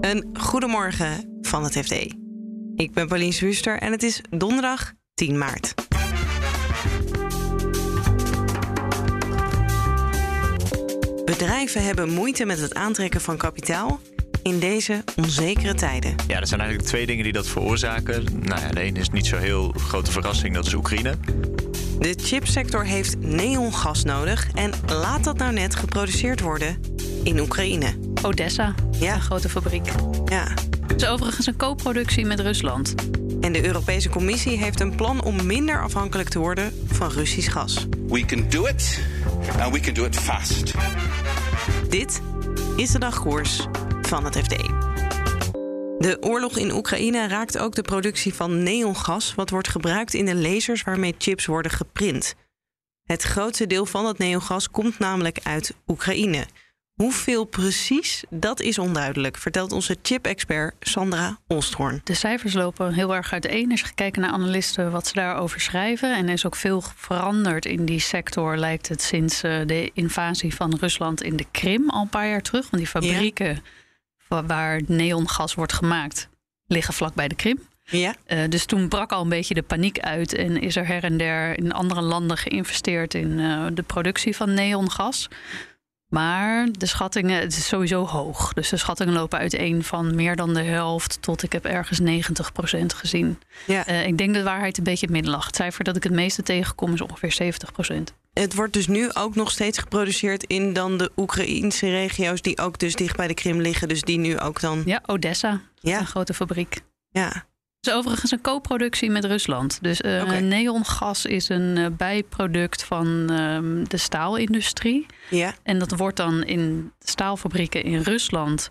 Een goedemorgen van het FD. Ik ben Pauline Swuster en het is donderdag 10 maart. Bedrijven hebben moeite met het aantrekken van kapitaal in deze onzekere tijden. Ja, er zijn eigenlijk twee dingen die dat veroorzaken. Nou ja, de ene is niet zo heel grote verrassing, dat is Oekraïne. De chipsector heeft neongas nodig en laat dat nou net geproduceerd worden in Oekraïne. Odessa, Ja. een grote fabriek. Ja. Het is overigens een co-productie met Rusland. En de Europese Commissie heeft een plan om minder afhankelijk te worden van Russisch gas. We can do it, and we can do it fast. Dit is de dagkoers van het FD. De oorlog in Oekraïne raakt ook de productie van neongas, wat wordt gebruikt in de lasers waarmee chips worden geprint. Het grootste deel van dat neongas komt namelijk uit Oekraïne. Hoeveel precies, dat is onduidelijk, vertelt onze chip-expert Sandra Olsthoorn. De cijfers lopen heel erg uiteen. Als je gekeken naar analisten wat ze daarover schrijven. En er is ook veel veranderd in die sector, lijkt het, sinds eh, de invasie van Rusland in de Krim al een paar jaar terug. Want die fabrieken wa- waar neongas wordt gemaakt, liggen vlak bij de Krim. Ja? Eh, dus toen brak al een beetje de paniek uit en is er her en der in andere landen geïnvesteerd in eh, de productie van neongas. Maar de schattingen, het is sowieso hoog. Dus de schattingen lopen uiteen van meer dan de helft tot ik heb ergens 90% gezien. Ja. Eh, ik denk dat de waarheid een beetje in het midden lag. Het cijfer dat ik het meeste tegenkom is ongeveer 70%. Het wordt dus nu ook nog steeds geproduceerd in dan de Oekraïnse regio's die ook dus dicht bij de Krim liggen. Dus die nu ook dan. Ja, Odessa, Ja. een grote fabriek. Ja. Het is overigens een co-productie met Rusland. Dus Oké. neongas is een eh, bijproduct van ehm, de staalindustrie. Ja. En dat wordt dan in staalfabrieken in Rusland.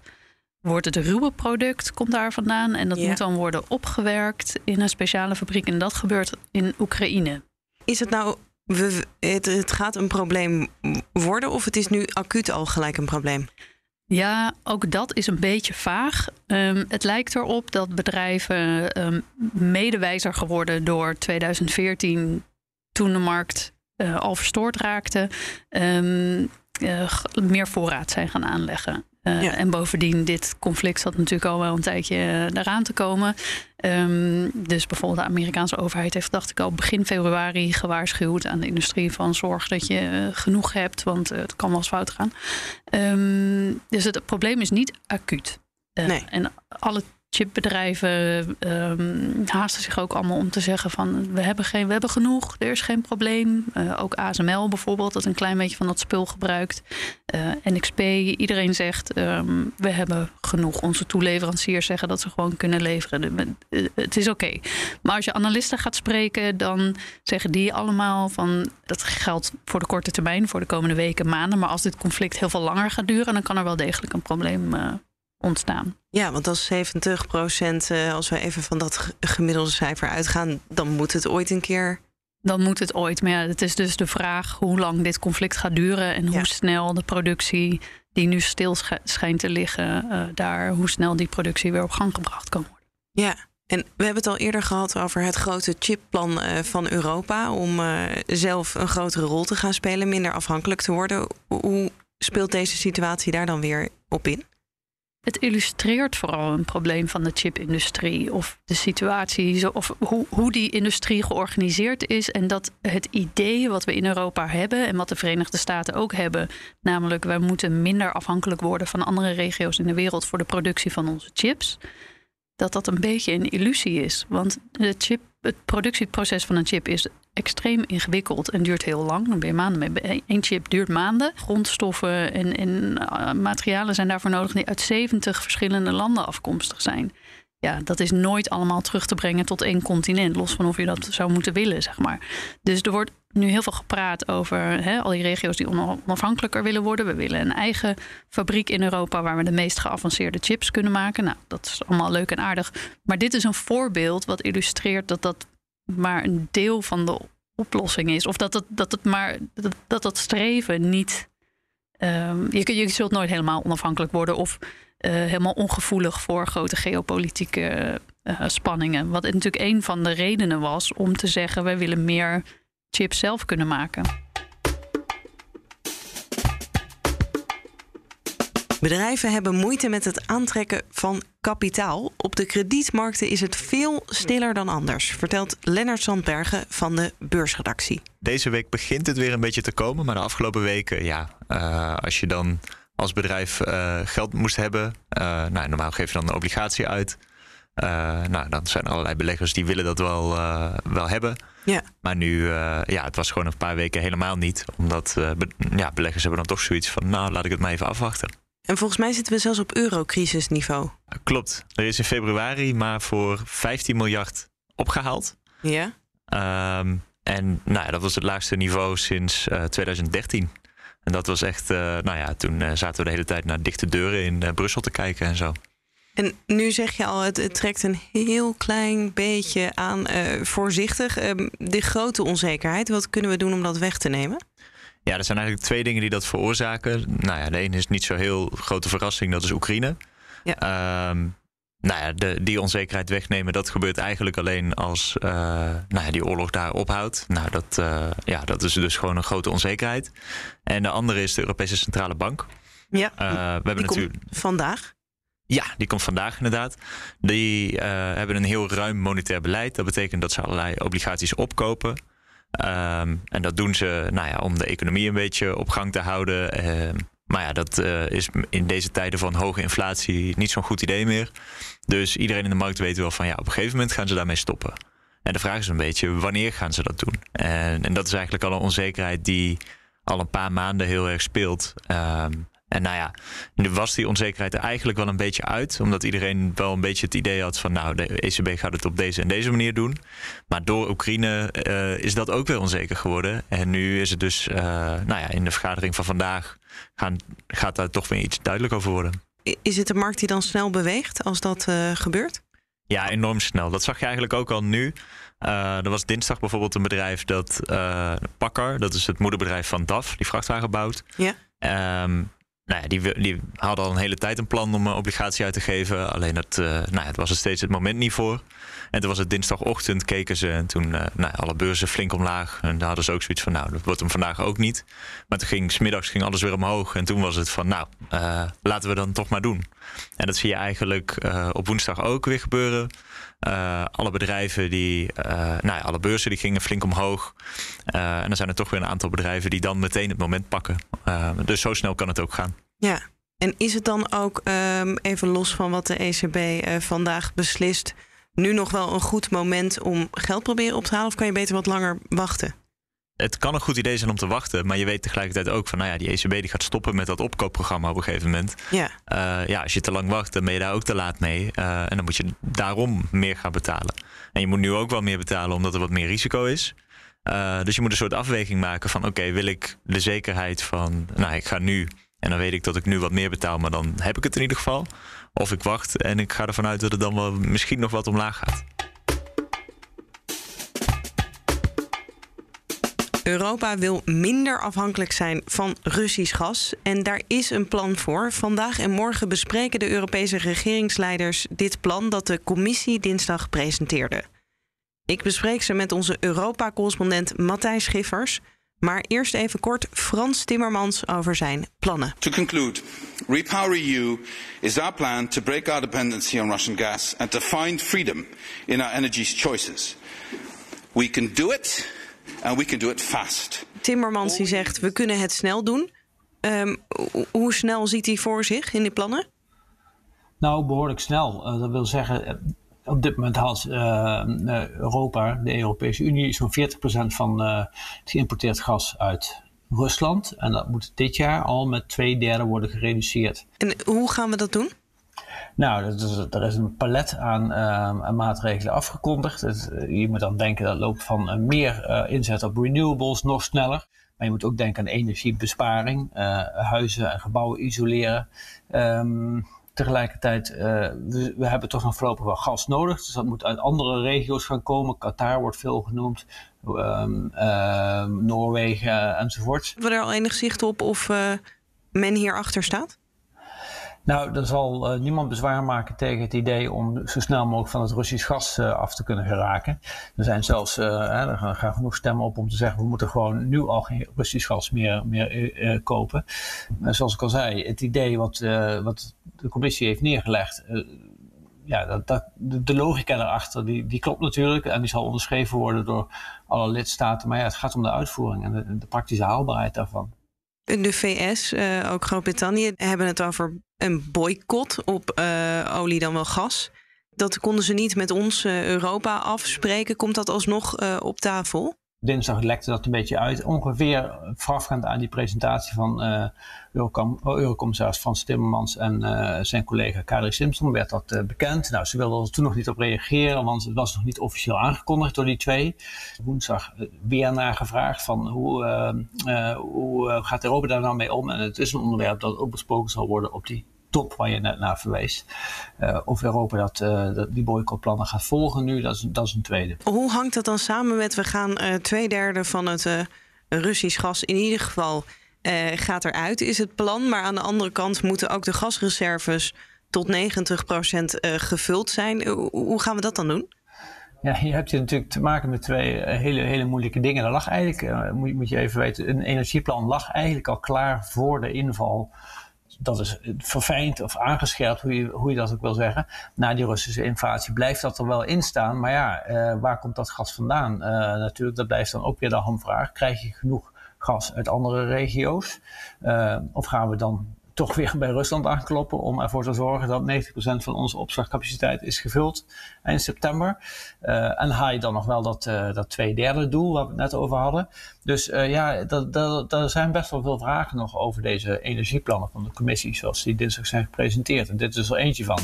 Wordt het ruwe product, komt daar vandaan. En dat Ja. moet dan worden opgewerkt in een speciale fabriek. En dat gebeurt in Oekraïne. Is het nou. We, het, het gaat een probleem worden of het is nu acuut al gelijk een probleem? Ja, ook dat is een beetje vaag. Ehm, het lijkt erop dat bedrijven ehm medewijzer geworden door 2014, toen de markt eh, al verstoord raakte, ehm, eh, meer voorraad zijn gaan aanleggen. Eh, Ja. En bovendien, dit conflict zat natuurlijk al wel een tijdje eraan te komen. Ehm, dus bijvoorbeeld de Amerikaanse overheid heeft, dacht ik al, begin februari gewaarschuwd aan de industrie van zorg dat je eh, genoeg hebt, want eh, het kan wel eens fout gaan. Ehm, dus het probleem is niet acuut. Eh, Nee. En alle chipbedrijven ehm, haasten zich ook allemaal om te zeggen van we hebben, geen, we hebben genoeg, er is geen probleem. Eh, ook ASML bijvoorbeeld, dat een klein beetje van dat spul gebruikt. Eh, NXP, iedereen zegt ehm, we hebben genoeg. Onze toeleveranciers zeggen dat ze gewoon kunnen leveren. Eh, Het is oké. Maar als je analisten gaat spreken, dan zeggen die allemaal van dat geldt voor de korte termijn, voor de komende weken, maanden. Maar als dit conflict heel veel langer gaat duren, dan kan er wel degelijk een probleem eh, ontstaan. Ja, want als 70 procent, als we even van dat gemiddelde cijfer uitgaan, dan moet het ooit een keer. Dan moet het ooit. Maar ja, het is dus de vraag hoe lang dit conflict gaat duren en Ja. hoe snel de productie die nu stil sch- schijnt te liggen, eh, daar, hoe snel die productie weer op gang gebracht kan worden. Ja. En we hebben het al eerder gehad over het grote chipplan eh, van Europa om eh, zelf een grotere rol te gaan spelen, minder afhankelijk te worden. Hoe speelt deze situatie daar dan weer op in? Het illustreert vooral een probleem van de chipindustrie of de situatie, of hoe, hoe die industrie georganiseerd is. En dat het idee wat we in Europa hebben en wat de Verenigde Staten ook hebben, namelijk wij moeten minder afhankelijk worden van andere regio's in de wereld voor de productie van onze chips, dat dat een beetje een illusie is. Want de chip, het productieproces van een chip is extreem ingewikkeld en duurt heel lang. Dan ben je maanden mee. Eén chip duurt maanden. Grondstoffen en, en eh, materialen zijn daarvoor nodig die uit 70 verschillende landen afkomstig zijn. Ja, dat is nooit allemaal terug te brengen tot één continent, los van of je dat zou moeten willen, zeg maar. Dus er wordt nu heel veel gepraat over hè, al die regio's die ona- onafhankelijker willen worden. We willen een eigen fabriek in Europa waar we de meest geavanceerde chips kunnen maken. Nou, dat is allemaal leuk en aardig. Maar dit is een voorbeeld wat illustreert dat dat maar een deel van de oplossing is. Of dat het, dat het maar dat, dat, streven niet. ehm, je, je zult nooit helemaal onafhankelijk worden of eh, helemaal ongevoelig voor grote geopolitieke eh, spanningen. Wat natuurlijk een van de redenen was om te zeggen: wij willen meer chips zelf kunnen maken. Bedrijven hebben moeite met het aantrekken van kapitaal. Op de kredietmarkten is het veel stiller dan anders, vertelt Lennart Sandbergen van de beursredactie. Deze week begint het weer een beetje te komen, maar de afgelopen weken, ja, uh, als je dan als bedrijf uh, geld moest hebben, uh, nou, normaal geef je dan een obligatie uit. Nou, dan zijn er allerlei beleggers die willen dat wel, wel hebben. Ja. Maar nu, ja, het was gewoon een paar weken helemaal niet. Omdat be ja, beleggers hebben dan toch zoiets van, nou, laat ik het maar even afwachten. En volgens mij zitten we zelfs op eurocrisisniveau. Klopt. Er is in februari maar voor 15 miljard opgehaald. Ja. Um, en nou ja, dat was het laagste niveau sinds uh, 2013. En dat was echt, nou ja, toen zaten we de hele tijd naar dichte deuren in Brussel te kijken en zo. En nu zeg je al, het, het trekt een heel klein beetje aan voorzichtig. Ehm, de grote onzekerheid, wat kunnen we doen om dat weg te nemen? Ja, er zijn eigenlijk twee dingen die dat veroorzaken. Nou ja, de ene is niet zo heel grote verrassing, dat is Oekraïne. Ja. Um, nou ja, de, die onzekerheid wegnemen, dat gebeurt eigenlijk alleen als uh, nou ja, die oorlog daar ophoudt. Nou, dat, uh, ja, dat is dus gewoon een grote onzekerheid. En de andere is de Europese Centrale Bank. Ja, uh, we hebben natuurlijk... vandaag. Ja, die komt vandaag inderdaad. Die hebben een heel ruim monetair beleid. Dat betekent dat ze allerlei obligaties opkopen. Um, en dat doen ze nou ja, om de economie een beetje op gang te houden. Uh, maar ja, dat uh, is in deze tijden van hoge inflatie niet zo'n goed idee meer. Dus iedereen in de markt weet wel van ja, op een gegeven moment gaan ze daarmee stoppen. En de vraag is een beetje, wanneer gaan ze dat doen? En, en dat is eigenlijk al een onzekerheid die al een paar maanden heel erg speelt. Um, en nou ja, nu was die onzekerheid er eigenlijk wel een beetje uit. Omdat iedereen wel een beetje het idee had van nou, de ECB gaat het op deze en deze manier doen. Maar door Oekraïne uh, is dat ook weer onzeker geworden. En nu is het dus, uh, nou ja, in de vergadering van vandaag gaan, gaat daar toch weer iets duidelijk over worden. Is het de markt die dan snel beweegt als dat uh, gebeurt? Ja, enorm snel. Dat zag je eigenlijk ook al nu. Uh, er was dinsdag bijvoorbeeld een bedrijf dat uh, Pakker, dat is het moederbedrijf van DAF, die vrachtwagen bouwt. Ja. Um, nou ja, die, die hadden al een hele tijd een plan om een obligatie uit te geven. Alleen het, uh, nou ja, het was er steeds het moment niet voor. En toen was het dinsdagochtend, keken ze en toen uh, nou, alle beurzen flink omlaag. En daar hadden ze ook zoiets van, nou, dat wordt hem vandaag ook niet. Maar toen ging smiddags ging alles weer omhoog. En toen was het van, nou, laten we dan toch maar doen. En dat zie je eigenlijk op woensdag ook weer gebeuren. Uh, alle bedrijven die, uh, nou ja, alle beurzen die gingen flink omhoog. Uh, en dan zijn er toch weer een aantal bedrijven die dan meteen het moment pakken. dus zo snel kan het ook gaan. Ja, en is het dan ook um, even los van wat de ECB vandaag beslist, nu nog wel een goed moment om geld proberen op te halen? Of kan je beter wat langer wachten? Het kan een goed idee zijn om te wachten. Maar je weet tegelijkertijd ook van, nou ja, die ECB die gaat stoppen met dat opkoopprogramma op een gegeven moment. Ja. Uh, ja, als je te lang wacht, dan ben je daar ook te laat mee. Uh, en dan moet je daarom meer gaan betalen. En je moet nu ook wel meer betalen omdat er wat meer risico is. Uh, dus je moet een soort afweging maken van, oké, okay, wil ik de zekerheid van, nou, ik ga nu en dan weet ik dat ik nu wat meer betaal, maar dan heb ik het in ieder geval. Of ik wacht en ik ga ervan uit dat het dan wel misschien nog wat omlaag gaat. Europa wil minder afhankelijk zijn van Russisch gas. En daar is een plan voor. Vandaag en morgen bespreken de Europese regeringsleiders dit plan dat de commissie dinsdag presenteerde. Ik bespreek ze met onze Europa-correspondent Matthijs Schiffers. Maar eerst even kort Frans Timmermans over zijn plannen. To conclude, Repower EU is our plan to break our dependency on Russian gas and to find freedom in our energy choices. We can do it and we can do it fast. Timmermans die zegt we kunnen het snel doen. Um, hoe snel ziet hij voor zich in die plannen? Nou, behoorlijk snel. Uh, dat wil zeggen, eh, op dit moment haalt uh, Europa, de Europese Unie, zo'n 40% van uh, het geïmporteerd gas uit Rusland. En dat moet dit jaar al met twee derde worden gereduceerd. En hoe gaan we dat doen? Nou, er is, een palet aan, uh, maatregelen afgekondigd. Het, je moet dan denken dat loopt van uh, meer uh, inzet op renewables nog sneller. Maar je moet ook denken aan energiebesparing, huizen en gebouwen isoleren. Um, tegelijkertijd, we, we, hebben toch nog voorlopig wel gas nodig. Dus dat moet uit andere regio's gaan komen. Qatar wordt veel genoemd, um, Noorwegen enzovoort. Hebben we er al enig zicht op of men hierachter staat? Nou, er zal uh, niemand bezwaar maken tegen het idee om zo snel mogelijk van het Russisch gas uh, af te kunnen geraken. Er zijn zelfs, hè, er gaan genoeg stemmen op om te zeggen, we moeten gewoon nu al geen Russisch gas meer, meer kopen. zoals ik al zei, het idee wat, wat de commissie heeft neergelegd, ja, dat, de logica daarachter, die, die klopt natuurlijk. En die zal onderschreven worden door alle lidstaten. Maar ja, het gaat om de uitvoering en de praktische haalbaarheid daarvan. De VS, uh, ook Groot-Brittannië, hebben het over een boycott op uh, olie dan wel gas. Dat konden ze niet met ons, uh, Europa, afspreken. Komt dat alsnog op tafel? Dinsdag lekte dat een beetje uit. Ongeveer voorafgaand aan die presentatie van uh, Eurocommissaris Frans Timmermans en uh, zijn collega Kadri Simpson werd dat uh, bekend. Nou, ze wilden er toen nog niet op reageren, want het was nog niet officieel aangekondigd door die twee. Woensdag weer nagevraagd van hoe, hoe gaat Europa daar nou mee om? En het is een onderwerp dat ook besproken zal worden op die top waar je net naar verwees. Uh, of Europa dat, uh, dat, die boycottplannen gaat volgen nu, dat is, dat is een tweede. Hoe hangt dat dan samen met we gaan uh, twee derde van het Russisch gas in ieder geval gaat eruit, is het plan. Maar aan de andere kant moeten ook de gasreserves tot 90% gevuld zijn. Hoe gaan we dat dan doen? Ja, je hebt je natuurlijk te maken met twee hele, hele moeilijke dingen. Er lag eigenlijk, moet, moet je even weten, een energieplan lag eigenlijk al klaar voor de inval dat is verfijnd of aangescherpt, hoe je, hoe je dat ook wil zeggen. Na die Russische invasie blijft dat er wel in staan. Maar ja, uh, waar komt dat gas vandaan? Uh, natuurlijk, dat blijft dan ook weer de hamvraag. Krijg je genoeg gas uit andere regio's? Uh, of gaan we dan toch weer bij Rusland aankloppen om ervoor te zorgen dat 90% van onze opslagcapaciteit is gevuld eind september. Uh, en haal je dan nog wel dat, uh, dat twee derde doel waar we het net over hadden. Dus uh, ja, er zijn best wel veel vragen nog over deze energieplannen van de commissie zoals die dinsdag zijn gepresenteerd. En dit is er eentje van.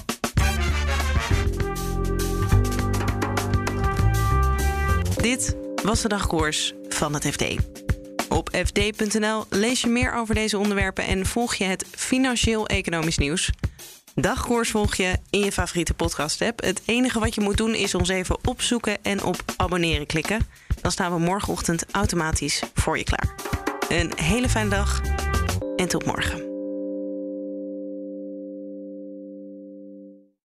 Dit was de dagkoers van het FD. Op fd.nl lees je meer over deze onderwerpen en volg je het financieel-economisch nieuws. Dagkoers volg je in je favoriete podcast-app. Het enige wat je moet doen is ons even opzoeken en op abonneren klikken. Dan staan we morgenochtend automatisch voor je klaar. Een hele fijne dag en tot morgen.